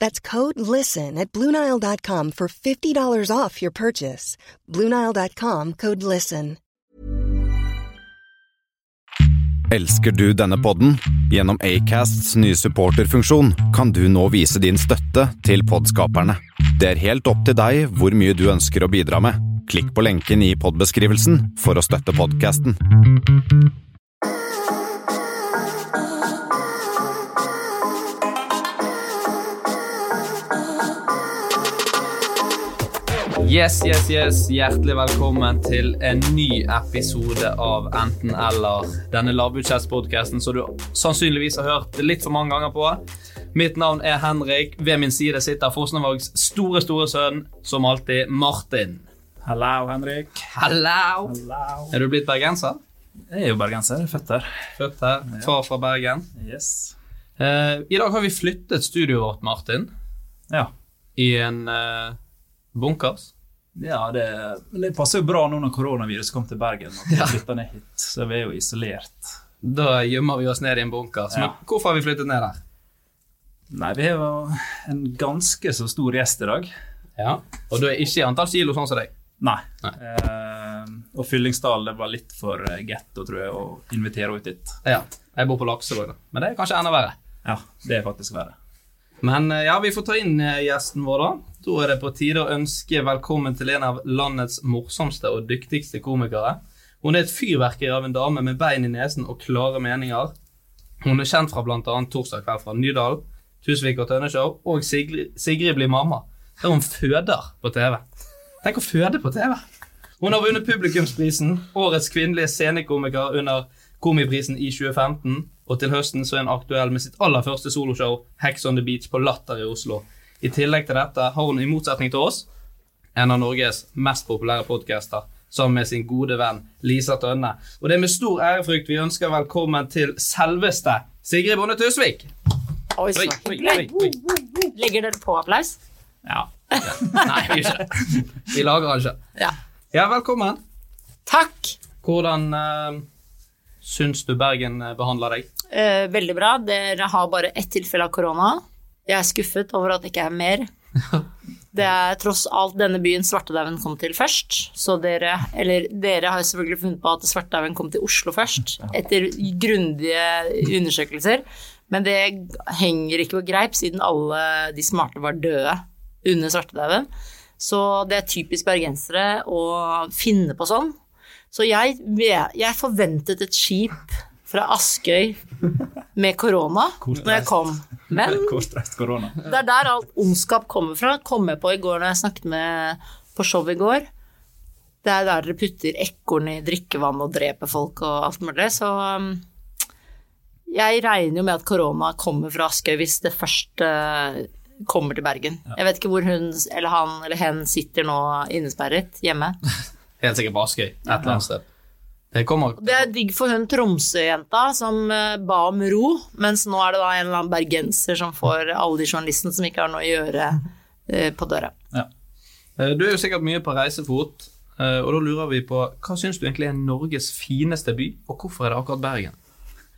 That's code LISTEN at Bluenile.com for $50 off your purchase. Bluenile.com code LISTEN. Elsker du denne podden? Gjennom Acasts nye supporterfunksjon kan du nå vise din støtte til podskaperne. Det er helt opp til deg hvor mye du ønsker å bidra med. Klikk på lenken i podbeskrivelsen for å støtte podkasten. Yes, yes, yes. Hjertelig velkommen til en ny episode av Enten eller. Denne lavbudsjettspodkasten som du sannsynligvis har hørt litt for mange ganger på. Mitt navn er Henrik. Ved min side sitter Fosnavågs store, store sønn, som alltid, Martin. Hallo, Henrik. Hallo! Hallo. Er du blitt bergenser? Jeg er jo bergenser. er Født her. Født her. Far fra Bergen. Yes. Uh, I dag har vi flyttet studioet vårt, Martin, Ja. i en eh, bunkers. ja det, det passer jo bra nå når koronaviruset kom til Bergen. At vi Ja. flyttet ned hit, Så vi er jo isolert. Da gjemmer vi oss ned i en bunkers. Men hvorfor har vi flyttet ned her? Nei, vi har jo en ganske så stor gjest i dag. Ja. Og du er ikke i antall kilo sånn som deg? Nei. Nei. Eh, og Fyllingsdal det var litt for eh, getto, tror jeg, å invitere henne hit. Ja. Jeg bor på Lakselv, da. Men det er kanskje enda verre. Ja, det er faktisk verre. Men eh, ja, vi får ta inn eh, gjesten vår, da. Da er det på tide å ønske velkommen til en av landets morsomste og dyktigste komikere. Hun er et fyrverkeri av en dame med bein i nesen og klare meninger. Hun er kjent fra bl.a. Torsdag kveld fra Nydalen, Tusvik og Tønneshow og Sigrid, Sigrid blir mamma, der hun føder på TV. Tenk å føde på TV! Hun har vunnet publikumsprisen, årets kvinnelige scenekomiker under Komiprisen i 2015, og til høsten så er hun aktuell med sitt aller første soloshow, Hex on the Beach på Latter i Oslo. I tillegg til dette har hun, i motsetning til oss, en av Norges mest populære podcaster, sammen med sin gode venn Lisa Tønne. Og det er med stor ærefrykt vi ønsker velkommen til selveste Sigrid Bonde Tusvik. Oi, så hyggelig. Legger dere på applaus? Ja. Nei, vi gjør ikke det. Vi lager den ikke. Ja. Ja, velkommen. Takk. Hvordan uh, syns du Bergen eh, behandler deg? Eh, veldig bra. Dere har bare ett tilfelle av korona. Jeg er skuffet over at det ikke er mer. Det er tross alt denne byen svartedauden kom til først. Så dere, eller dere har selvfølgelig funnet på at svartedauden kom til Oslo først, etter grundige undersøkelser. Men det henger ikke på greip, siden alle de smarte var døde under svartedauden. Så det er typisk bergensere å finne på sånn. Så jeg, jeg forventet et skip fra Askøy med korona når jeg kom. Men det er der alt ondskap kommer fra. Kom jeg på i går når jeg snakket med på show i går. Det er der dere putter ekorn i drikkevann og dreper folk og alt mulig. Så um, jeg regner jo med at korona kommer fra Askøy hvis det først uh, kommer til Bergen. Jeg vet ikke hvor hun eller han eller hen sitter nå innesperret hjemme. Helt sikkert på Askøy, et eller annet sted. Det Det er digg for hun Tromsø-jenta som eh, ba om ro, mens nå er det da en eller annen bergenser som får alle de journalistene som ikke har noe å gjøre, eh, på døra. Ja. Eh, Du er jo sikkert mye på reisefot, eh, og da lurer vi på hva syns du egentlig er Norges fineste by, og hvorfor er det akkurat Bergen?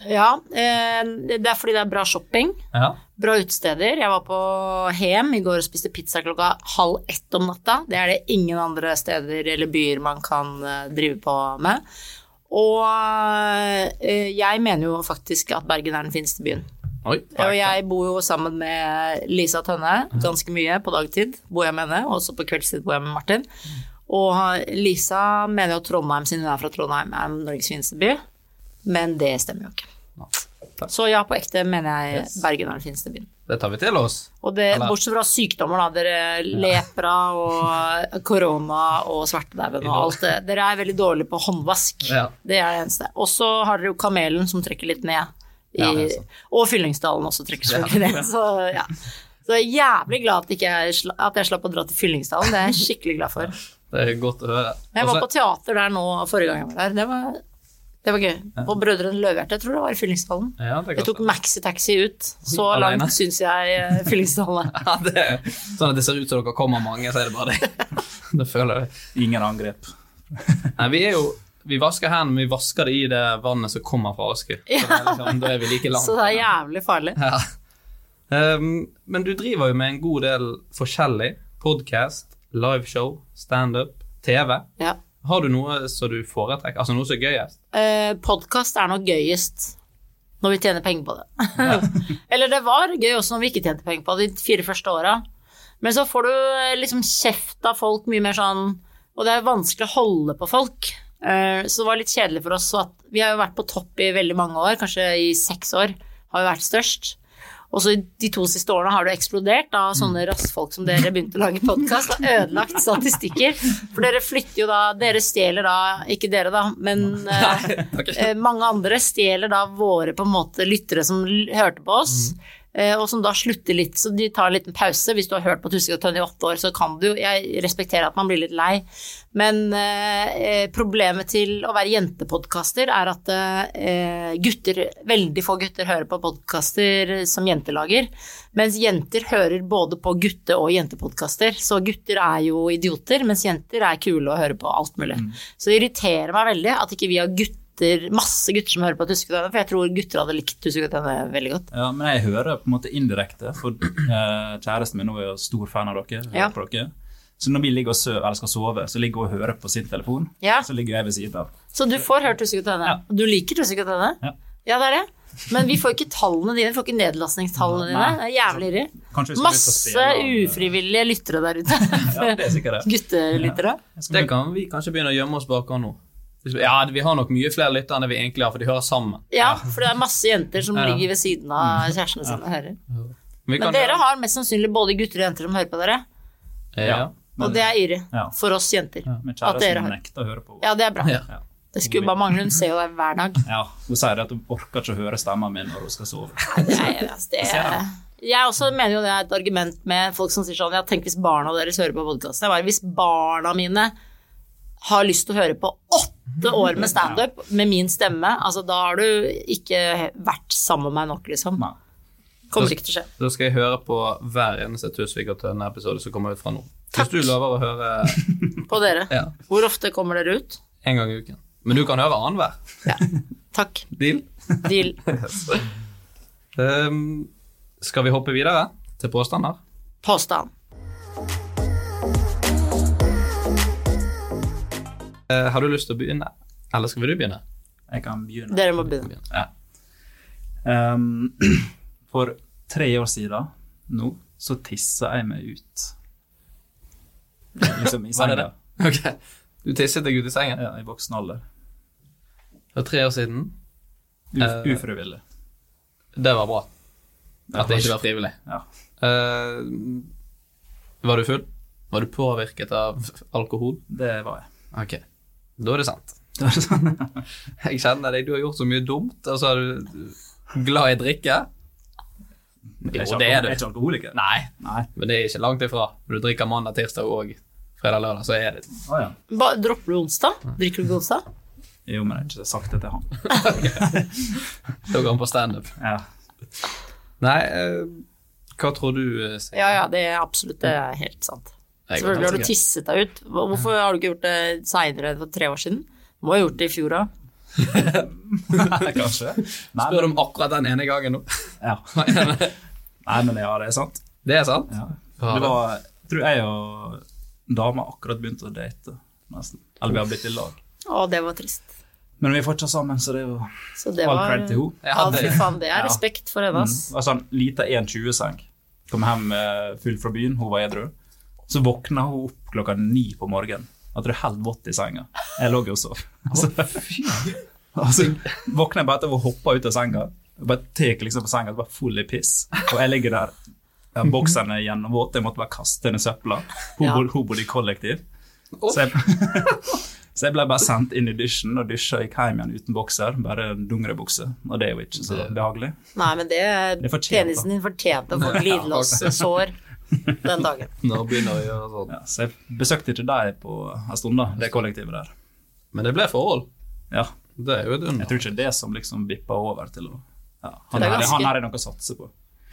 Ja, eh, det er fordi det er bra shopping. Ja. Bra utesteder. Jeg var på Hem i går og spiste pizza klokka halv ett om natta. Det er det ingen andre steder eller byer man kan eh, drive på med. Og eh, jeg mener jo faktisk at Bergen er den fineste byen. Oi, Og jeg bor jo sammen med Lisa Tønne ganske mye på dagtid, bor jeg med henne. Også på kveldstid bor jeg med Martin. Og Lisa mener jo at Trondheim, siden hun er fra Trondheim, er Norges fineste by. Men det stemmer jo ikke. takk. Så ja, på ekte mener jeg Yes. Bergen er den fineste byen. Det tar vi til oss. Det, bortsett fra sykdommer, da. Dere lepra og korona og svartedauden og alt det. Dere er veldig dårlige på håndvask. Ja. Det er det eneste. Og så har dere jo Kamelen som trekker litt ned. I, Ja, og Fyllingsdalen også trekker selvfølgelig ned. Så ja. Så jeg er jævlig glad at, jeg, at jeg slapp å dra til Fyllingsdalen. Det er jeg skikkelig glad for. Det er godt å høre. Jeg var på teater der nå forrige gang jeg var der. Det var, det var gøy. På Brødrene Løvehjerte, jeg tror det var i Fyllingsdalen. ja, Jeg tok maxitaxi ut. Så Alene? langt syns jeg eh, Fyllingsdalen. Ja, det er sånn at det ser ut som dere kommer mange, så er det bare det. Det føler jeg. Ingen angrep. Nei, vi er jo vi vasker hendene, men vi vasker det i det vannet som kommer fra. Så Ja, er liksom, Da er vi like langt. Så det er jævlig farlig. Ja. Um, men du driver jo med en god del forskjellig. Podcast, liveshow, standup, TV. Ja. Har du noe som du foretrekker? Altså noe som er gøyest? Eh, Podkast er nok gøyest når vi tjener penger på det. Eller det var gøy også når vi ikke tjente penger på det de fire første åra. Men så får du eh, liksom kjeft av folk mye mer sånn Og det er vanskelig å holde på folk. Eh, så det var litt kjedelig for oss. At vi har jo vært på topp i veldig mange år, kanskje i seks år har vi vært størst. Og så de to siste årene har det eksplodert av sånne rassfolk som dere begynte å lage podkast og ødelagt statistikker. For dere flytter jo da Dere stjeler da, ikke dere da, men eh, eh, mange andre stjeler da våre på en måte lyttere som hørte på oss. Eh, Og som da slutter litt, så de tar en liten pause. Hvis du har hørt på Tusvik og Tønne i åtte år, så kan du Jeg respekterer at man blir litt lei, men eh, problemet til å være jentepodkaster er at eh, gutter, veldig få gutter hører på podkaster som jenter lager, mens jenter hører både på gutte- og jentepodkaster. Så gutter er jo idioter, mens jenter er kule og hører på alt mulig. Så det irriterer meg veldig at ikke vi har gutter, masse gutter som hører på og for jeg tror gutter hadde likt og veldig godt. Ja, men jeg hører på en måte indirekte, for eh, kjæresten min nå er jo stor fan av dere. hører Ja. på dere. Så når vi ligger og sø- eller skal sove, så ligger hun og hører på sin telefon. Ja. Så ligger jeg ved siden av. Så du får hørt og Ja. Du liker og Ja. Ja, det er det. Men vi får ikke tallene dine, vi får ikke nedlastningstallene dine. Det er jævlig irri. Masse av- ufrivillige lyttere der ute. Ja, det er sikkert det. Guttelyttere. Det kan vi kanskje begynne å gjemme oss bak nå. Ja, vi har nok mye flere lyttere enn vi egentlig har, for de hører sammen. Ja, for det er masse jenter som Ja. ligger ved siden av kjærestene sine og hører. Men kan dere har mest sannsynlig både gutter og jenter som hører på dere, ja. og det er irre Ja. for oss jenter. Men At dere kjæresten har nekter å høre på. Ja, det er bra. Ja. Ja. Det skulle bare mangle, hun ser jo deg hver dag. Ja, Hun sier at hun orker ikke å høre stemmen min når hun skal sove. Det er, altså, det er, jeg også mener jo det er et argument med folk som sier sånn Ja, tenk hvis barna deres hører på podkasten. Hvis barna mine har lyst til å høre på åtte år med standup med min stemme, altså da har du ikke vært sammen med meg nok, liksom. Nei. Kommer ikke til å skje. Da skal jeg høre på hver eneste Tusvik og Tønne-episode som kommer ut fra nå. Hvis du lover å høre På dere. ja, Hvor ofte kommer dere ut? en gang i uken. Men du kan høre annenhver. Ja. Takk. Deal? Deal. Um, skal vi hoppe videre til påstander? Påstand. Eh, har du lyst til å begynne? Eller skal vi du begynne? Jeg kan begynne. Dere må begynne. Ja. Um, for tre år siden nå, så tissa jeg meg ut. Liksom i senga. Ok. Du tisset deg ut i sengen? Ja, i voksen alder. For tre år siden. Uf Eh, ufrivillig. Det var bra. At det ikke var frivillig. Ja. Uh, var du full? Var du påvirket av alkohol? Det var jeg. Ok, da er det sant. Det sant. Jeg kjenner deg, du har gjort så mye dumt, og så er du glad i drikke. Det er Jo, det er du. er ikke alkoholiker. Nei, Nei. men det er ikke langt ifra. Du drikker mandag, tirsdag og fredag, lørdag, så er det oh, ja. Ba, dropper du onsdag? Drikker du ikke onsdag? Jo, men jeg har ikke sagt det til han. Da går han på standup. Ja. Nei, eh, hva tror du, eh, Ja, ja, det er absolutt det er helt sant. Selvfølgelig har du tisset deg ut. Hvorfor har du ikke gjort det seinere for tre år siden? Du må ha gjort det i fjor òg. Kanskje. Nei, Spør men... om akkurat den ene gangen nå? Ja. Nei, men ja, det er sant. Det er sant? Ja. Det var, jeg tror jeg og dama akkurat begynte å date, nesten. Eller vi har blitt i lag. Å, det var trist. Men vi er fortsatt sammen, så det er jo Så det all var cred til henne. Ja, fy faen, det er respekt for henne, ass. Det var en lita 1,20-seng. Kom hjem eh, full fra byen, hun var edru. Så våkna hun opp klokka ni på morgenen. Jeg tror helt vått i senga. Jeg lå jo og sov. Så, og så våkner jeg bare etter å hoppe ut av senga. Jeg bare tar liksom på senga, bare full i piss. Og jeg ligger der. Ja, bokseren er gjennomvåte, jeg måtte bare kaste den i søpla. Hun, Ja. bod- hun bodde i kollektiv. Så jeg, så jeg ble bare sendt inn i dusjen og dusja og gikk hjem igjen uten bokser. Bare dungeribukse. Og det er jo ikke så behagelig. Nei, men det, Det fortjente. penisen din fortjente å få glidelåssår den dagen. Nå begynner vi å gjøre sånn. Ja, så jeg besøkte ikke deg på en stund, da, det kollektivet der. Men det ble forhold. Ja, Det er jo et Jeg tror ikke det som liksom vippa over til å ja, han, er ganske- han her er noe å satse på.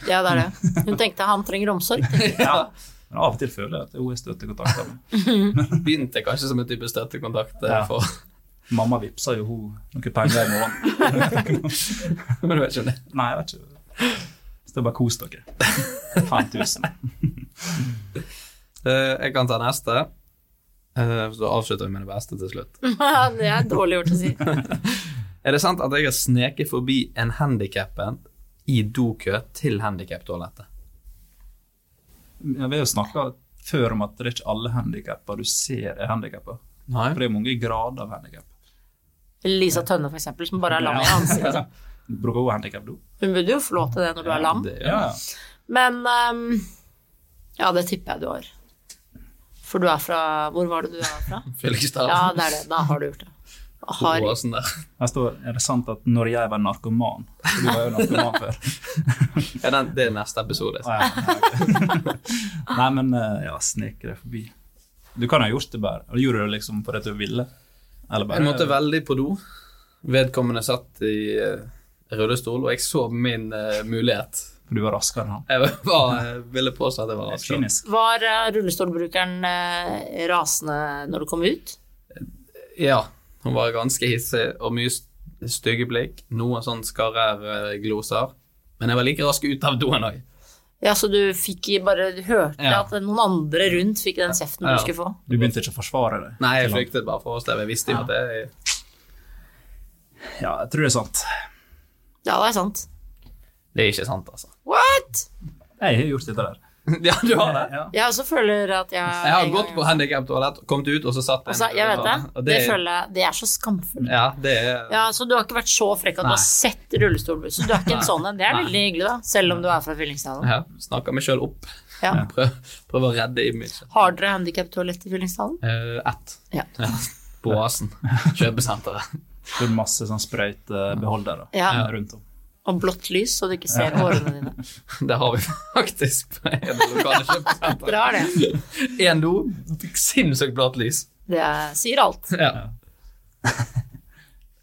Ja, det er det. Hun tenkte han trenger omsorg. Ja. Men av og til føler jeg at hun er støttekontakter med. Begynte kanskje som en type støttekontakt eh, Ja. for Mamma vippsa jo hun noen penger i morgen. Men du vet ikke om det. Nei, jeg vet ikke. Så bare kos dere. 5000. Eh, Jeg kan ta neste. Eh, Så avslutter vi med det beste til slutt. det er dårlig gjort å si. Er det sant at jeg har sneket forbi en handikappen i dokø til handikaptoalettet? Ja, vi har jo snakka før om at det er ikke alle handikapper du ser er handikapper. Nei. For det er mange grader av handikap. Lisa Tønne, for eksempel, som bare er lam i ansiktet. Bruker hun handikap, du? Hun burde jo få lov til det når du er lam. Ja, ja. ja. Men um, Ja, det tipper jeg du har. For du er fra Hvor var det du er fra? Fyllingsdal. Ja, det er det. Da har du gjort det. Har. Her står er det sant at når jeg var narkoman Du var jo narkoman før. Ja, den, det er neste episode. Ah, ja, ja, ok. Nei, men eh, ja, snek deg forbi. Du kan ha gjort det bare. Og Gjorde du det liksom fordi du ville? Eller bare Jeg måtte veldig på do. Vedkommende satt i eh, rullestol, og jeg så min uh, mulighet. For du var raskere enn han? Jeg var, eh, ville påstå at jeg var er raskere. kynisk. var uh, rullestolbrukeren uh, rasende når du kom ut? Ja, hun var ganske hissig og mye stygge blikk. Noen sånn skarrer-gloser. Men jeg var like rask ut av doen òg. Ja, så du fikk bare du hørte Ja. at noen andre rundt fikk den kjeften Ja. du skulle få? Du begynte ikke å forsvare det? Nei, jeg flyktet bare for å stemme. Jeg visste jo at det Ja, jeg tror det er sant. Ja, det er sant. Det er ikke sant, altså. What?! Jeg har gjort dette der. Ja, du har det? Ja. Jeg også føler at jeg Jeg har gått på handikaptoalett, kommet ut, og så satt Altså, jeg vet det. Og Det føler jeg Det er så skamfullt. Ja, det er Ja, Så du har ikke vært så frekk at du har sett rullestolbuss. Så du er ikke en sånn en? Det er veldig hyggelig, da. Selv om du er fra Fyllingsdalen. ja, Snakker meg sjøl opp. Ja. Prøv, prøv å redde imaget. Har dere handikaptoalett i Fyllingsdalen? Uh, ett. Ja. På Oasen. Kjøpesenteret. Det er masse sånn sprøytebeholdere Ja. rundt om. Og blått lys, så du ikke ser hårene dine. Det har vi faktisk på en lokale kjøpesenter. Dere har det. Én do, sinnssykt blått lys. Det er, sier alt. Ja.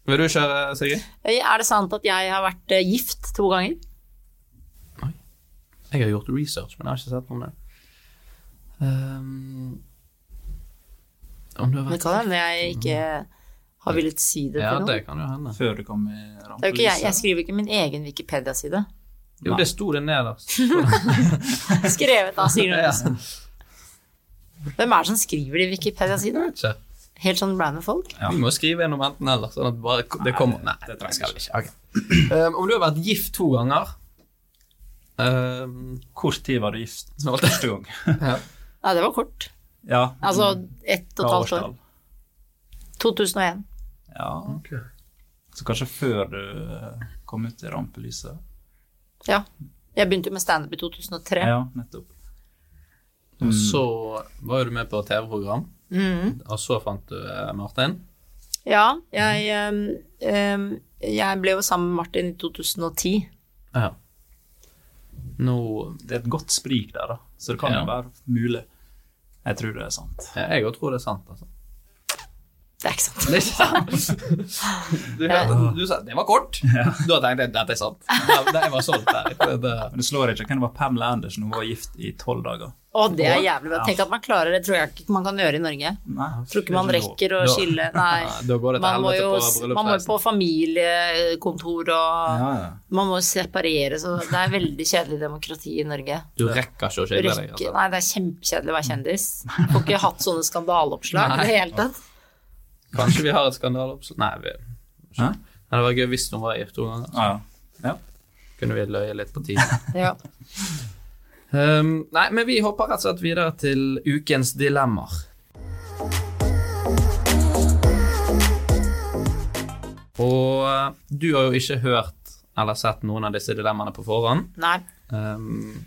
Vil du kjøre, Sigrid? Er det sant at jeg har vært eh, gift to ganger? Nei. Jeg har gjort research, men jeg har ikke sett noe om det. Um, om du har Det vært kan hende jeg ikke har villet si det Ja, til det kan jo hende. Før du kom i Det er jo ikke jeg, jeg skriver ikke min egen Wikipedia-side. Jo, det sto det nederst. Skrevet av Sigrun Ja. Øyesen. Hvem er det som skriver de Wikipedia-sidene? Helt sånn random folk? Ja. Vi må skrive en om enten eller, sånn at bare det kommer Nei, det det trenger skal vi ikke. Okay. Um, om du har vært gift to ganger um, Kort tid var du gift første gang. ja. Nei, det var kort. Ja. Altså ett og et halvt år. 2001. Ja. Så kanskje før du eh, kom ut i rampelyset. Ja. Jeg begynte jo med standup i 2003. Ja, nettopp. Og så var jo du med på TV-program, mm. og så fant du eh, Martin. Ja, jeg, ehm, ehm, jeg ble jo sammen med Martin i 2010. Ja. Nå Det er et godt sprik der, da. Så det kan Ja. jo være mulig. Jeg tror det er sant. ja, Jeg òg tror det er sant, altså. Det er ikke sant. Det er ikke sant. Du, du sa det var kort. Da tenkte jeg dette er sant. Det, det var solgt der. Det, Men det slår ikke hvem det var Pamela Andersen. Hun var gift i tolv dager. Å, det er jævlig bra. Tenk at man klarer det, tror jeg ikke man kan gjøre i Norge. Nei, Tror ikke man det er rekker å skille Nei. Da går det til Man må helvete jo på man må jo på familiekontor og Ja, ja. Man må separere, så det er veldig kjedelig demokrati i Norge. du rekker ikke å skille deg. Altså. nei, det er kjempekjedelig å være kjendis. Får ikke hatt sånne skandaleoppslag i det hele tatt. Kanskje vi har et skandaleoppslag Nei, vi, Hæ? Nei, det var gøy hvis hun var gift to ganger. Ja, ja. Kunne vi løye litt på tiden. Ja. Um, nei, men vi hopper rett og slett videre til ukens dilemmaer. Og eh, du har jo ikke hørt eller sett noen av disse dilemmaene på forhånd. Nei. Um,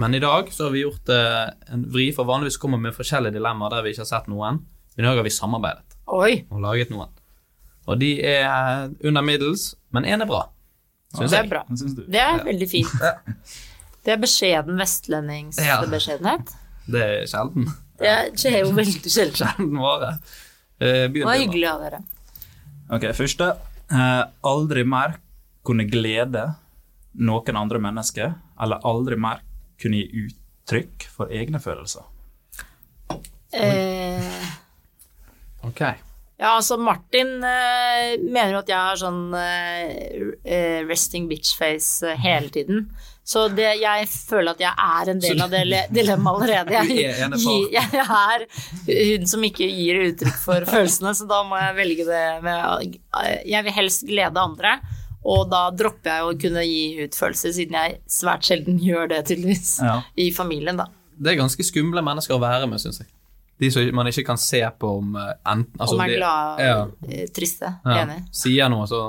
men i dag så har vi gjort uh, en vri, for vanligvis kommer vi med forskjellige dilemmaer der vi ikke har sett noen. Men i dag har vi samarbeidet Oi. og laget noen. Og de er under middels, men én er bra. Syns Det er jeg. bra. Det er veldig fint. Det er beskjeden vestlendingsbeskjedenhet. Det er sjelden. Det er jo veldig sjelden. Sjelden vare. Eh, Det var hyggelig av dere. Ok, første. Eh, aldri mer kunne glede noen andre mennesker, eller aldri mer kunne gi uttrykk for egne følelser. Eh, Ok. ja, altså Martin eh, mener jo at jeg har sånn eh, eh, resting bitch-face eh, hele tiden. Så det, jeg føler at jeg er en del av det le- dilemmaet allerede. Jeg, Jeg, jeg er hun som ikke gir uttrykk for følelsene, så da må jeg velge det med Jeg vil helst glede andre. Og da dropper jeg å kunne gi ut følelser, siden jeg svært sjelden gjør det, tydeligvis. Ja. I familien, da. Det er ganske skumle mennesker å være med, syns jeg. De som man ikke kan se på om eh, enten altså, Om er glad ja, eh, triste. ja, Enig. Sier noe, så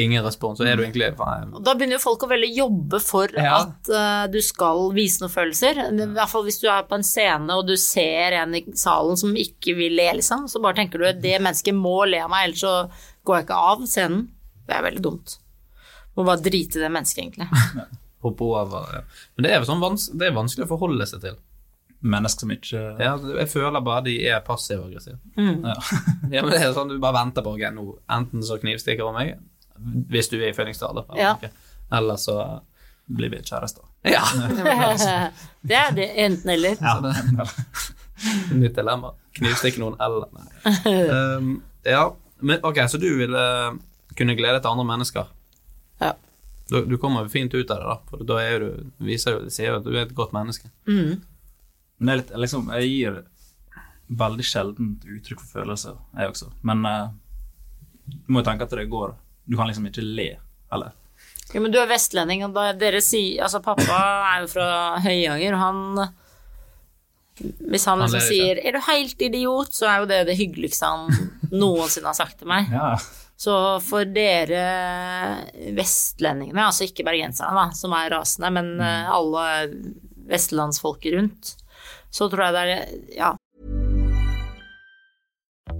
ingen respons. Så er du egentlig faen, Da begynner jo folk å veldig jobbe for Ja. at uh, du skal vise noen følelser. I hvert fall hvis du er på en scene og du ser en i salen som ikke vil le, liksom. Så bare tenker du at det mennesket må le av meg, ellers så går jeg ikke av scenen. Det er veldig dumt. Må bare drite i det mennesket, egentlig. hoppe over. Ja. Men det er, sånn vans det er vanskelig å forholde seg til. Mennesker som ikke Ja, jeg føler bare de er passiv-aggressive. Mm. Ja. Ja, men det er sånn du bare venter på okay, nå enten så knivstikker hun meg, hvis du er i fødingsdaler, eller, Ja. eller så blir vi kjærester. Ja! det er det, enten-eller. Ja. Nytt dilemma. Knivstikke noen eller Nei. Um, ja, men ok, så du ville kunne glede til andre mennesker. Ja. Du, du kommer jo fint ut av det, da. For da er du, viser jo, sier jo at du er et godt menneske. Mm. Men litt, liksom, jeg gir veldig sjelden uttrykk for følelser, jeg også. Men uh, du må jo tenke at det går Du kan liksom ikke le, eller? Ja, men du er vestlending, og da dere sier Altså, pappa er jo fra Høyanger, og han Hvis han Han liksom sier 'er du helt idiot', så er jo det det hyggeligste han noensinne har sagt til meg. Ja. Så for dere vestlendingene, altså ikke bergenserne, da, som er rasende, men mm. alle vestlandsfolket rundt, så tror jeg det er Ja.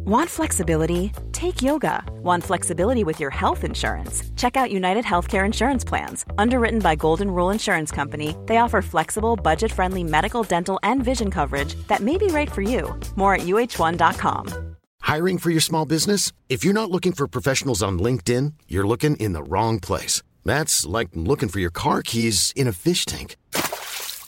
Want flexibility? Take yoga. Want flexibility with your health insurance? Check out United Healthcare Insurance Plans. Underwritten by Golden Rule Insurance Company, they offer flexible, budget friendly medical, dental, and vision coverage that may be right for you. More at uh1.com. Hiring for your small business? If you're not looking for professionals on LinkedIn, you're looking in the wrong place. That's like looking for your car keys in a fish tank.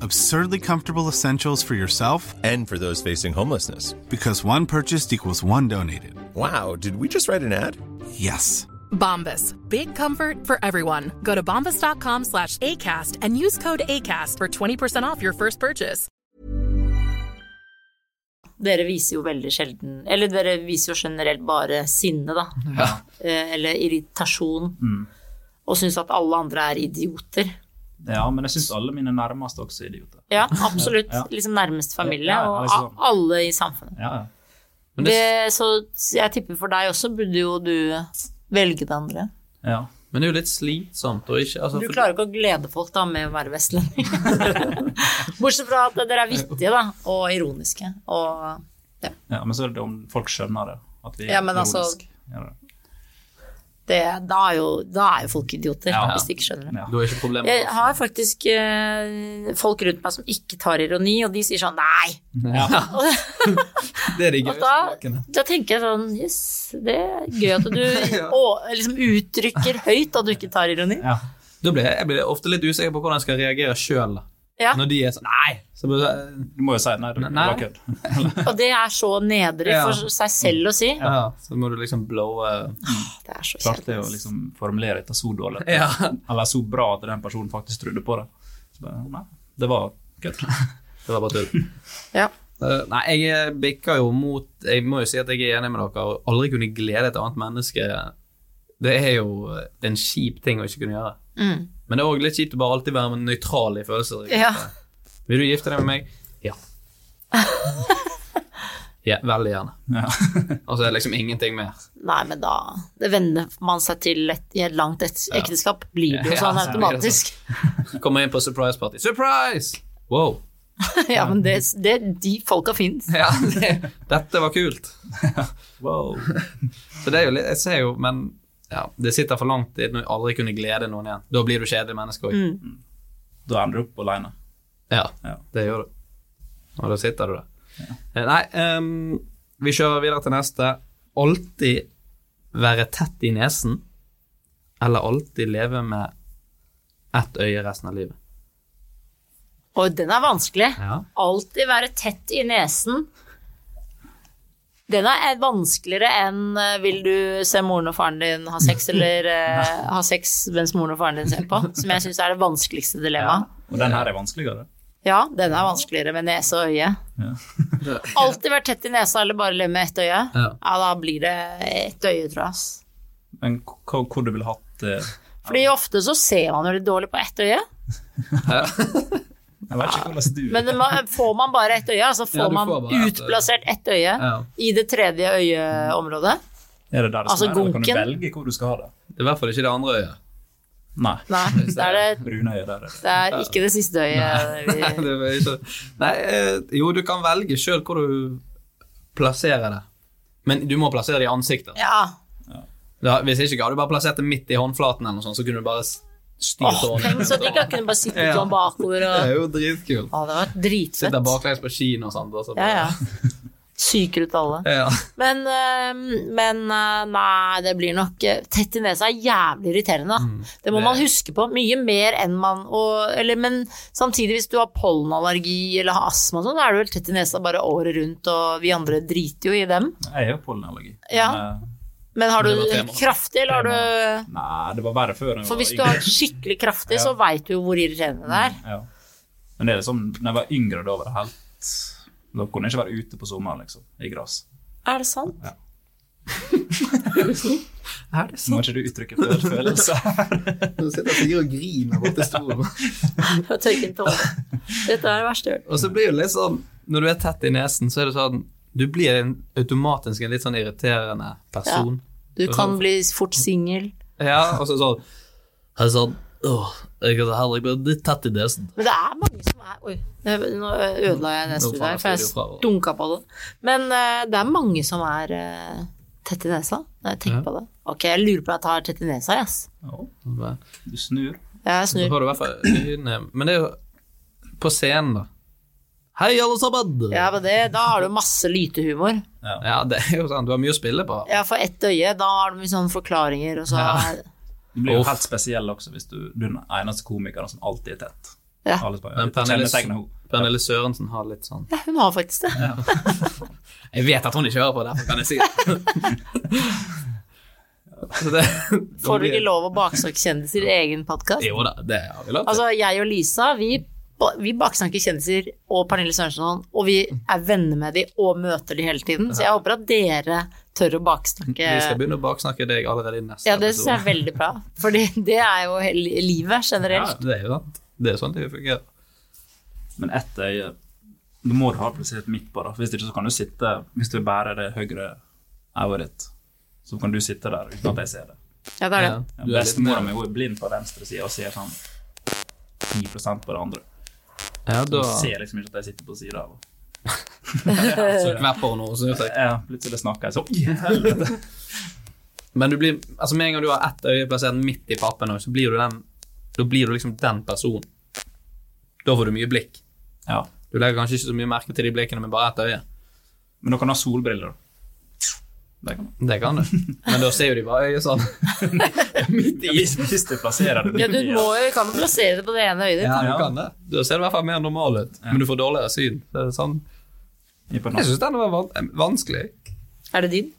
Absurdly comfortable essentials for yourself and for those facing homelessness. Because one purchased equals one donated. Wow, did we just write an ad? Yes. Bombas. Big comfort for everyone. Go to bombas.com slash ACAST and use code ACAST for 20% off your first purchase. Dere viser jo veldig sjelden Eller dere viser jo generelt bare sinne, da. Ja. Eh, Eller irritasjon. Mm. Og syns at alle andre er idioter. Ja, men jeg syns alle mine nærmeste også er idioter. Ja, absolutt. Ja. Liksom nærmest familie, Ja, ja, og liksom. a- alle i samfunnet. Ja, ja. Det, så jeg tipper for deg også burde jo du velge det andre. ja. Men det er jo litt slitsomt å ikke altså, Du klarer ikke å glede folk da med å være vestlending. Bortsett fra at dere er vittige da, og ironiske. Og ja, Men så er det om folk skjønner det. At vi er Ja, men altså- ironiske. Ja, det. da, er jo, da er jo folk idioter, Ja. hvis de ikke skjønner det. Ja. Du har ikke problemer Jeg har faktisk eh, folk rundt meg som ikke tar ironi, og de sier sånn nei. Det er de gøyeste gøyeste da, da tenker jeg sånn yes, det er gøy at du å, liksom uttrykker høyt at du ikke tar ironi. Ja. Blir jeg blir ofte litt usikker på hvordan jeg skal reagere sjøl. Ja. Når de er sånn Nei! Så bare, Du må jo si nei, det det Nei. var kødd. Og det er så nedrig Ja. for seg selv å si. ja, så må du liksom blowe Det er så Klarte kjedelig. å liksom formulere dette så dårlig. Ja. Eller så bra at den personen faktisk trodde på det. Så bare, nei, det var kødd. Det var bare tull. Ja. Uh, nei, jeg bikker jo mot Jeg må jo si at jeg er enig med dere. og aldri kunne glede et annet menneske, det er jo en kjip ting å ikke kunne gjøre. Mm. Men det er òg litt kjipt å bare alltid være nøytral i følelser. Ja. Vil du gifte deg med meg? Ja. ja veldig gjerne. Ja. Og så er det liksom ingenting mer. Nei, men da det venner man seg til et, i et langt et, ekteskap, blir det jo sånn det automatisk. Kommer inn på surprise party. Surprise! Wow. ja, men det, det, de folka fins. Ja, det, dette var kult. Wow. Så det er jo litt Jeg ser jo, men ja, det sitter for langt når å aldri kunne glede noen igjen. Da blir du kjedelig menneske òg. Mm. Da ender du opp aleine. Ja, Ja. det gjør du. Og da sitter du der. Ja. Nei, um, vi kjører videre til neste. Alltid være tett i nesen, eller alltid leve med ett øye resten av livet. Og den er vanskelig. Ja. Alltid være tett i nesen. Den er vanskeligere enn eh, vil du se moren og faren din ha sex, eller uh, ha sex mens moren og faren din ser på, som jeg syns er det vanskeligste dilemmaet. Og den her er vanskeligere. Ja, den er vanskeligere med nese og øye. Alltid være tett i nesa eller bare leve med ett øye. Ja. Ja, da blir det ett øye, tror jeg. Men hvor du ville hatt uh, Fordi ofte så ser man jo litt dårlig på ett øye. Jeg vet ikke hvordan du Men må, får man bare ett øye, altså får, Ja, får man utplassert ett øye Ja. i det tredje øyeområdet. Er det der det Altså, være? eller Kan du velge hvor du skal ha det? Det er i hvert fall ikke det andre øyet. Nei. Nei, det er, det, Brunøye det, er det. det er ikke det siste øyet. Vi, det er ikke, nei, eh, jo, du kan velge sjøl hvor du plasserer det. Men du må plassere det i ansiktet. ja. ja. hvis ikke hadde du bare plassert det midt i håndflaten, eller noe sånt, så kunne du bare styrt hånden. tenk så digg å kunne bare sitte Ja. sånn bakover Det er jo dritkult. Å, det var dritfett. Sitte baklengs på kino og sånt. Og så Ja, bare- ja. Psyker ut alle. ja. Men, eh, men eh, nei, det blir nok eh, Tett i nesa er jævlig irriterende. Mm, det må man huske på. Mye mer enn man og, eller, Men samtidig, hvis du har pollenallergi eller har astma, og sånn, da er du vel tett i nesa bare året rundt, og vi andre driter jo i dem. Jeg har pollenallergi. Ja. Men, eh, Men har du kraftig, eller har du Nei, det var verre før. For hvis du har skikkelig kraftig, Ja. så veit du jo hvor irriterende det er. Ja. Men det er liksom, når jeg var yngre, da var det helt Da kunne jeg ikke være ute på sommeren, liksom, i gress. Er det sant? Er det sant? Må ikke du uttrykke føl- følelser? Nå sitter Sigrid og griner borti stolen. Jeg tørker en tåre. Dette er det verste jeg har hørt. Og så blir det litt sånn Når du er tett i nesen, så er det sånn Du blir en, automatisk en litt sånn irriterende person. Du kan sånn- bli fort singel. Ja, og så sånn Jeg er sånn Åh, jeg kan heller bli litt tett i nesen. Men det er mange som er Oi, nå ødela jeg nesen der, her, for jeg dunka på det. Men uh, det er mange som er uh, tett i nesa når jeg tenker Ja. på det. Ok, jeg lurer på om jeg tar tett i nesa, yes. Du snur. Ja, Jeg snur. Men det er jo på scenen, da. Hei, alle sammen! Ja, men det, da har du masse lytehumor. Ja, det er jo sant. Du har mye å spille på. Ja, for ett øye, da har du mye sånne forklaringer, og så Ja. Du blir jo helt spesiell også hvis du, du er den eneste komikeren som alltid er tett. Ja. Bare, Men Pernille, Sørensen har litt sånn Ja, hun har faktisk det. Jeg vet at hun ikke hører på, derfor kan jeg si det. Så det Får du ikke lov å baksnakke kjendiser i egen podkast? Jo da, det har vi lov til. Altså, jeg og Lisa, vi, vi baksnakker kjendiser og Pernille Sørensen, og vi er venner med de og møter de hele tiden, så jeg håper at dere tør å baksnakke Vi skal begynne å baksnakke deg allerede i neste episode. Ja, det syns jeg er veldig bra, For det er jo hele livet Ja, det er jo sant. Det er sånn det fungerer. Men ett øye Du må ha plassert midt på, da. Hvis ikke så kan du sitte Hvis du bærer det høyre øyet ditt, så kan du sitte der uten at jeg ser det. Ja, det er det. Ja. Er Bestemora mi er blind på venstre side og ser sånn 10% på det andre. Ja, Du da ser liksom ikke at jeg sitter på sida av så gjør jeg. Ja, plutselig snakker jeg sånn helvete! Men du blir Altså, med en gang du har ett øye plassert midt i pappen, så blir du den Da blir du liksom den personen. Da får du mye blikk. Ja. Du legger kanskje ikke så mye merke til de blikkene med bare ett øye. Men du kan ha solbriller, da. Det kan du. Det kan du. Men da ser jo de bare øyet sånn. Midt i. Hvis, hvis du plasserer det Ja, du må jo, kan jo plassere det på det ene øyet ditt. Ja, du kan det. Da ser det i hvert fall mer normal ut. Men du får dårligere syn. Det er sånn. Jeg syns den var van vanskelig. Er det din?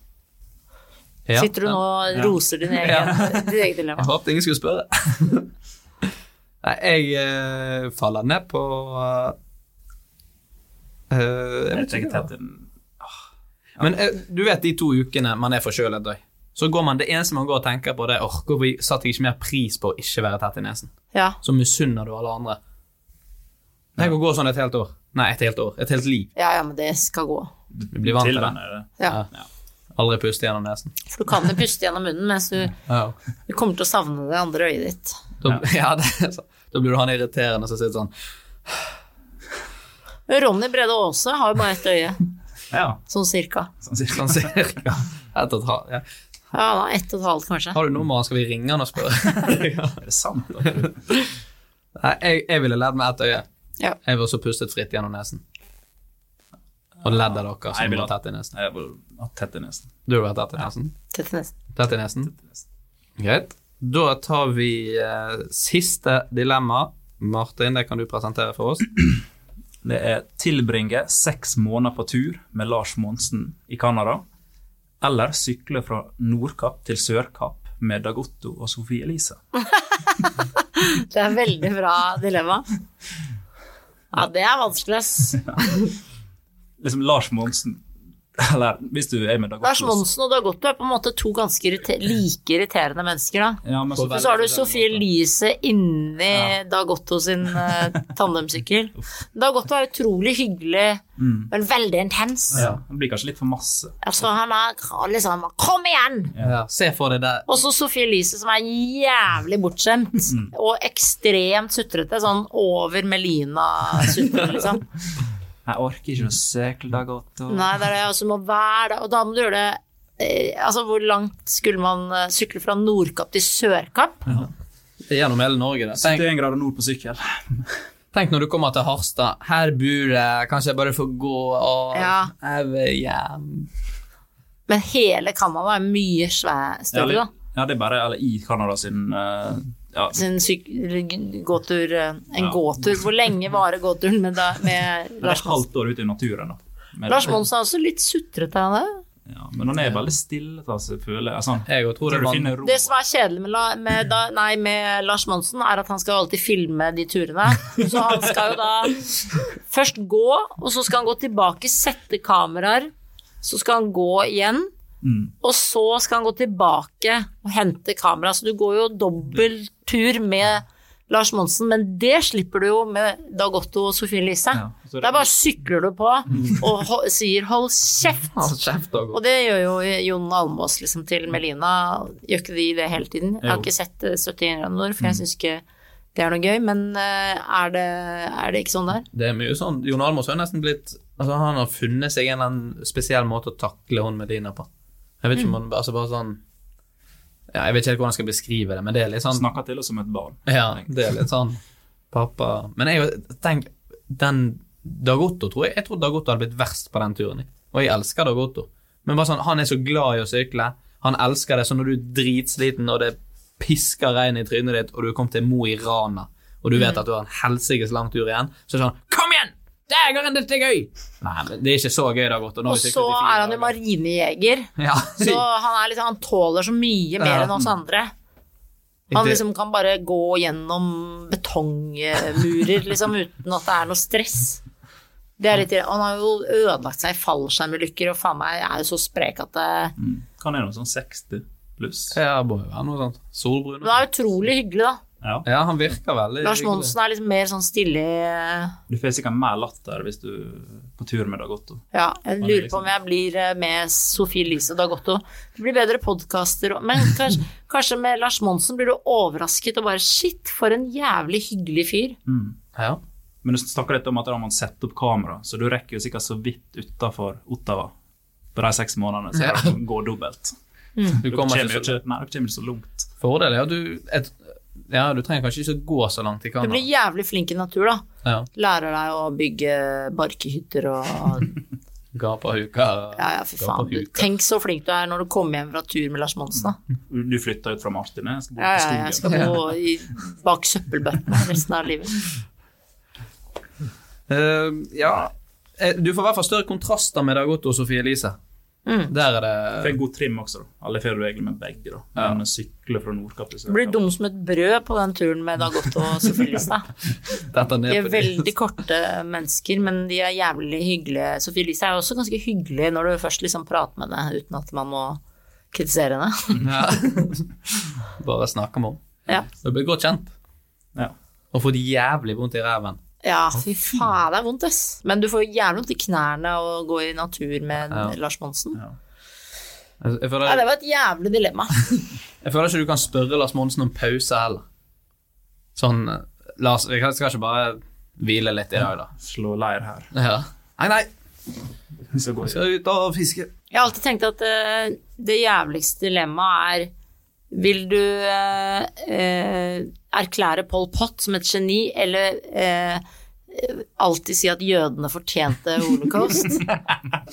Ja. Sitter du nå og roser din egen, ditt eget dilemma? Jeg håpet ingen skulle spørre. Nei, jeg uh, faller ned på uh, eh, Jeg vet ikke. Men eh, du vet de to ukene man er forkjølet, døy. Så går man, Det eneste man går og tenker på, det er hvorfor satte jeg ikke mer pris på å ikke være tett i nesen? Ja. Så misunner du alle andre. Tenk å gå sånn et helt år. Nei, et helt år. Et helt liv. ja, ja, men det skal gå. Du blir vant til det. Ja. Ja. Aldri puste gjennom nesen. For du kan jo puste gjennom munnen, mens du, du kommer til å savne det andre øyet ditt. Da, ja, det da blir du han irriterende som sitter sånn Ronny Brede Aase har jo bare ett øye, Ja, sånn cirka. sånn cirka. sånn cirka. Et og et halvt, ja. Ja, da, ett og et halvt, kanskje. Har du nummeret, skal vi ringe han og spørre? Er det sant? Nei, jeg, jeg ville ledd med ett øye. Ja. Jeg var så pustet fritt gjennom nesen. Og ledd av dere som var tett i nesen. Jeg ville hatt tett i nesen. Du ville vært tett i nesen? Tett i nesen. Tett i nesen? Greit. Da tar vi eh, siste dilemma. Martin, det kan du presentere for oss. Det er tilbringe seks måneder på tur med Lars Monsen i Canada, eller sykle fra Nordkapp til Sørkapp med Dag Otto og Sofie Elise. Det er veldig bra dilemma. Ja, det er vanskelig, ass. Liksom Lars Monsen Eller hvis du er med Dag Lars Monsen og Dag Otto er på en måte to ganske irriter like irriterende mennesker, da. ja, men så, så har du Sofie Elise inni Dag Otto sin uh, tandemsykkel. Dag Otto er utrolig hyggelig, men veldig intens. ja, han blir kanskje litt for masse. Altså, han er liksom Kom igjen! Ja. Se for deg det. Og så Sofie Elise, som er jævlig bortskjemt. Og ekstremt sutrete. Sånn over Melina-sutrete, liksom. Jeg orker ikke å sykle Dag Otto. Nei, det er det. Og så må være Og da må du gjøre det eh, Altså, hvor langt skulle man eh, sykle fra Nordkapp til Sørkapp? Er gjennom hele Norge. Det. Tenk, 71 grader nord på sykkel. tenk når du kommer til Harstad. Her bor jeg, kanskje jeg bare får gå og Ja. jeg vil hjem. Men hele Canada er mye Ja, større, da. ja, det er bare eller, i Canada sin eh, ja, Sin syk gåtur eh, En Ja. gåtur. Hvor lenge varer gåturen med, da, med Det er et halvt år ute i naturen. Lars Monsen er også litt sutrete, han er. Ja, men han er veldig stille, altså, føler. Sånn, Jeg tror det ro. Det som er kjedelig med, med, da, nei, med Lars Monsen, er at han skal alltid filme de turene. Så han skal jo da først gå, og så skal han gå tilbake, sette kameraer. Så skal han gå igjen, Mm. og så skal han gå tilbake og hente kamera. Så du går jo dobbel tur med, Lars Monsen, men det slipper du jo med Dag Otto og Sofie Elise. Ja, det- Der bare sykler du på og ho sier 'hold kjeft'. Hold kjeft, Og det gjør jo Jon Almås liksom, til Melina. Gjør ikke de det hele tiden? Jeg har ikke sett eh, 71 grader for jeg syns ikke det er noe gøy. Men eh, er det, er det ikke sånn der? Det er mye sånn Jon Almaas har nesten blitt Altså Han har funnet seg en eller annen spesiell måte å takle hun Medina på. Jeg vet ikke om man, altså bare sånn Ja, Jeg vet ikke helt hvordan jeg skal beskrive det, men det er litt sånn Snakker til oss som et barn. Ja, det er litt sånn Pappa Men jeg tenk Den Dag Otto tror jeg Jeg tror Dag Otto hadde blitt verst på den turen. Og jeg elsker Dag Otto. Men bare sånn, han er så glad i å sykle. Han elsker det. Så når du er dritsliten, og det pisker regn i trynet ditt, og du er kommet til Mo i Rana, og du vet at du har en helsikes lang tur igjen, så er det sånn Kom! Dægeren, dette er gøy! Nei, det er ikke så gøy, det har gått. har Og så er han jo marinejeger. Ja. Så han, er liksom, han tåler så mye mer Ja. enn oss andre. Han liksom kan bare gå gjennom betongmurer liksom, uten at det er noe stress. Det er litt, han har jo ødelagt seg i fallskjermulykker, og faen meg er jo så sprek at det Kan være noe sånn 60 pluss. Ja, være noe sånt. Solbrun. Det er utrolig hyggelig, da. Ja. Ja, han virker veldig Lars. Monsen er liksom mer sånn stille Du får sikkert mer latter hvis du er på tur med Dagotto. Ja, jeg er lurer liksom- på om jeg blir eh, med Sofie Elise og Dag Det blir bedre podkaster Men kanskje, kanskje med Lars Monsen blir du overrasket og bare Shit, for en jævlig hyggelig fyr. Ja. Men du snakker litt om at da må man sette opp kamera, så du rekker jo sikkert så vidt utafor Ottawa på de seks månedene, så Ja. det går dobbelt. Du kommer kommer ikke så ikke, nei, dere kommer ikke så langt. Fordel er at du et, Ja, du trenger kanskje ikke gå så langt i Canada. Du blir jævlig flink i natur, da. Ja. Lærer deg å bygge barkehytter og Gapahuker. Ja, ja, for faen. Du, tenk så flink du er når du kommer hjem fra tur med Lars Monsen, da. Du flytter ut fra Martin, jeg skal bo Ja, ja, ja, jeg skal bo i, bak søppelbøttene resten av livet. Uh, ja Eh, Du får i hvert fall større kontraster med Dag Otto og Sofie Elise. Mm. Der er For Får en god trim også, da. Alle får du egentlig med begge, da. Ja. Men sykle fra Nordkapp til blir dum som et brød på den turen med Dag Otto og Sofie Elise. Dette De er veldig korte mennesker, men de er jævlig hyggelige. Sofie Elise er også ganske hyggelig når du først liksom prater med henne uten at man må kritisere henne. Ja. Bare snakke med henne. Ja. Du blir godt kjent. Ja. Og fått jævlig vondt i ræven. Ja, fy faen, det er vondt, ass. Men du får jævlig vondt i knærne å gå i natur med Ja. Lars Monsen. Ja. Jeg, jeg, Ja, det var et jævlig dilemma. jeg føler ikke du kan spørre Lars Monsen om pause heller. Sånn eh, Lars, vi skal ikke bare hvile litt i dag, da. Slå leir her. Ja. Nei, nei, Så går vi skal ut og fiske. Jeg har alltid tenkt at uh, det jævligste dilemmaet er Vil du eh, eh, erklære Pol Pot som et geni, eller eh, alltid si at jødene fortjente holocaust?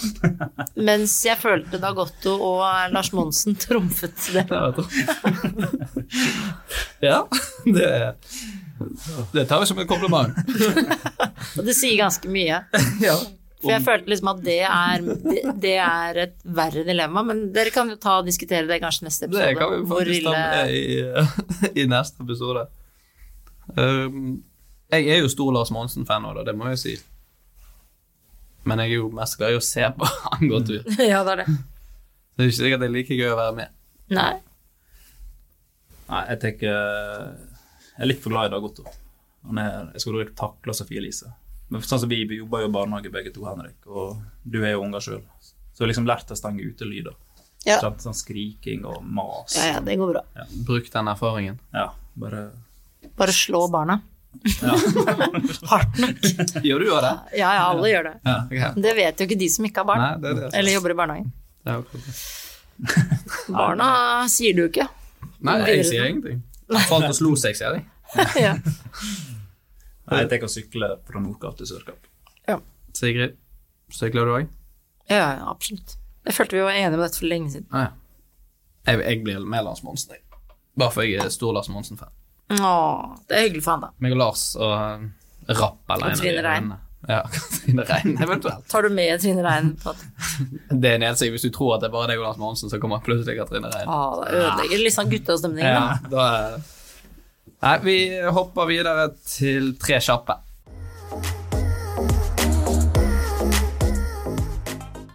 Mens jeg følte Dagotto og Lars Monsen trumfet det. Ja, det, det tar vi som en kompliment. Og det sier ganske mye. Ja. For jeg følte liksom at det er, det, er et verre dilemma, men dere kan jo ta og diskutere det kanskje neste episode. Det kan vi faktisk ta med i, i neste episode. Um, jeg er jo stor Lars Monsen-fan av det, det må jeg si. Men jeg er jo mest glad i å se på han gå tur. Ja, det er det. Det er ikke sikkert det er like gøy å være med. Nei. Nei, jeg tenker Jeg er litt for glad i Dag Otto. Jeg skulle ikke takle Sofie Elise. Men sånn som Vi vi jobber jo i barnehage begge to, Henrik, og du er jo unger sjøl. Så jeg har liksom lært å stenge ute lyder. Ja. Sånn, sånn skriking og mas. Ja, ja, det går bra. Bruk den erfaringen. Ja, bare Bare slå barna. ja. Hardt nok. Gjør du òg det? Ja, ja, alle gjør det. Ja, okay. Det vet jo ikke de som ikke har barn. Nei, det er det. Eller jobber i barnehagen. Er. Barna sier du jo ikke. Nei, jeg sier ingenting. Falt og slo seg, sier de. ja. Nei, jeg tenker å sykle fra Nordkapp til Sørkapp. Sigrid, sykler du òg? ja, ja, absolutt. Jeg følte vi var enige om dette for lenge siden. Ah, ja. jeg, jeg blir med Lars Monsen, jeg. Bare for jeg er stor Lars Monsen-fan. Åh, det er hyggelig for han, da. Meg og Lars og uh, Rapp alene. Og Trine Rein. Ja, Trine Rein, eventuelt. Tar du med Trine Rein Det er nedsig hvis du tror at det er bare deg og Lars Monsen, så kommer plutselig Katrine Rein. Åh, det ødelegger litt sånn guttastemning. Ja, da. da er... Nei, vi hopper videre til tre kjappe.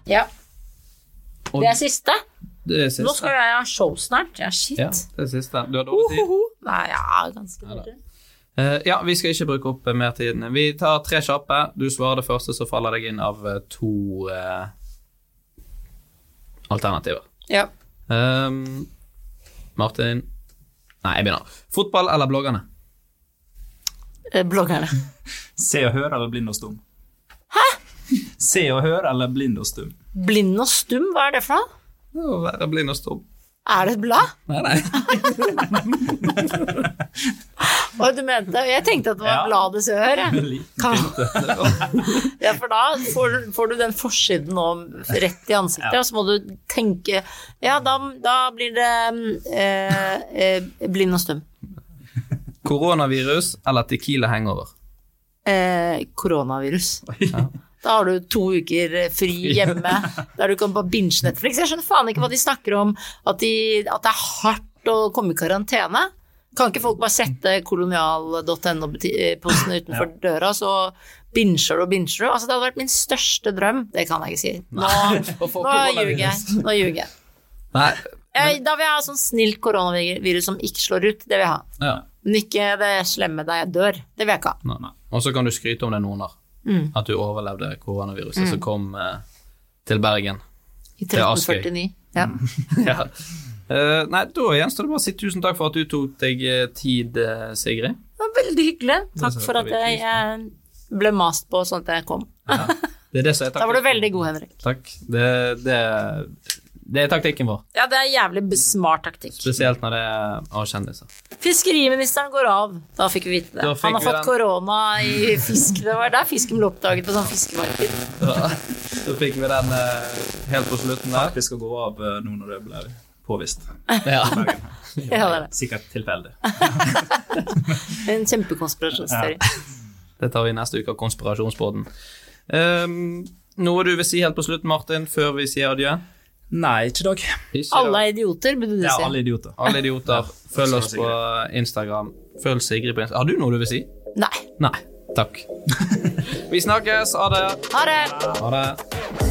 Ja. Det er siste. det er siste. Nå skal jeg ha show snart. Ja, shit. Ja, det er siste. Du har dårlig tid. Uhuhu. Nei, ja, ganske dårlig. Eh, ja, vi skal ikke bruke opp eh, mer tid. Vi tar tre kjappe. Du svarer det første, så faller deg inn av eh, to eh, alternativer. Ja. Um, Martin Nei, jeg begynner. Fotball eller bloggerne? Eh, Bloggerne. Se og hør eller blind og stum? Hæ? Se og hør eller blind og stum? Blind og stum, hva er det for noe? Å være blind og stum. Er det et blad? Nei, nei. Og du mente Jeg tenkte at det var Ja. bladet Sør. Ja, for da får, får du den forsiden nå rett i ansiktet, og så må du tenke Ja, da, da blir det eh, eh, blind og stum. Koronavirus eller Tequila hangover? Eh, koronavirus. Da har du to uker fri hjemme, der du kan bare binge Netflix. Jeg skjønner faen ikke hva de snakker om, at, de, at det er hardt å komme i karantene. Kan ikke folk bare sette kolonial.no-posten utenfor døra, så binger du og binger du? Altså, det hadde vært min største drøm. Det kan jeg ikke si. Nå, nå ljuger jeg. Nå ljuger jeg. Nei. men... Da vil jeg ha sånn snilt koronavirus som ikke slår ut. Det vil jeg ha. Ja. Men ikke det slemme der jeg dør. Det vil jeg ikke ha. Og så kan du skryte om det noen år. Mm. At du overlevde koronaviruset som kom eh, til Bergen. I Det er Askøy. 1349. Ja. ja. Uh, nei, da gjenstår det bare å si tusen takk for at du tok deg eh, tid, eh, Sigrid. Det var veldig hyggelig. Takk for at jeg eh, ble mast på sånn at jeg kom. Det er det som er Da var du veldig god, Henrik. Takk. Det, det, det er taktikken vår. Ja, det er jævlig smart taktikk. Spesielt når det er av kjendiser. Fiskeriministeren går av. Da fikk vi vite det. Han har fått den. korona i fisk. Det var der fisken ble oppdaget på sånn fiskemarked. Ja. Så fikk vi den uh, helt på slutten der. Vi skal gå av uh, nå når det ble påvist. Ja. Ja, det er det. Sikkert tilfeldig. En kjempekonspirasjonsteori. Det tar vi neste uke av Konspirasjonsbåten. Um, noe du vil si helt på slutten, Martin, før vi sier adjø? Nei, ikke i dag. Alle er idioter, burde du si. Ja, alle idioter. Alle idioter. Følg oss på Instagram. Følg Sigrid på Instagram. Har du noe du vil si? Nei. Nei. Takk. Vi snakkes. Ha det. Ha det! Ha det.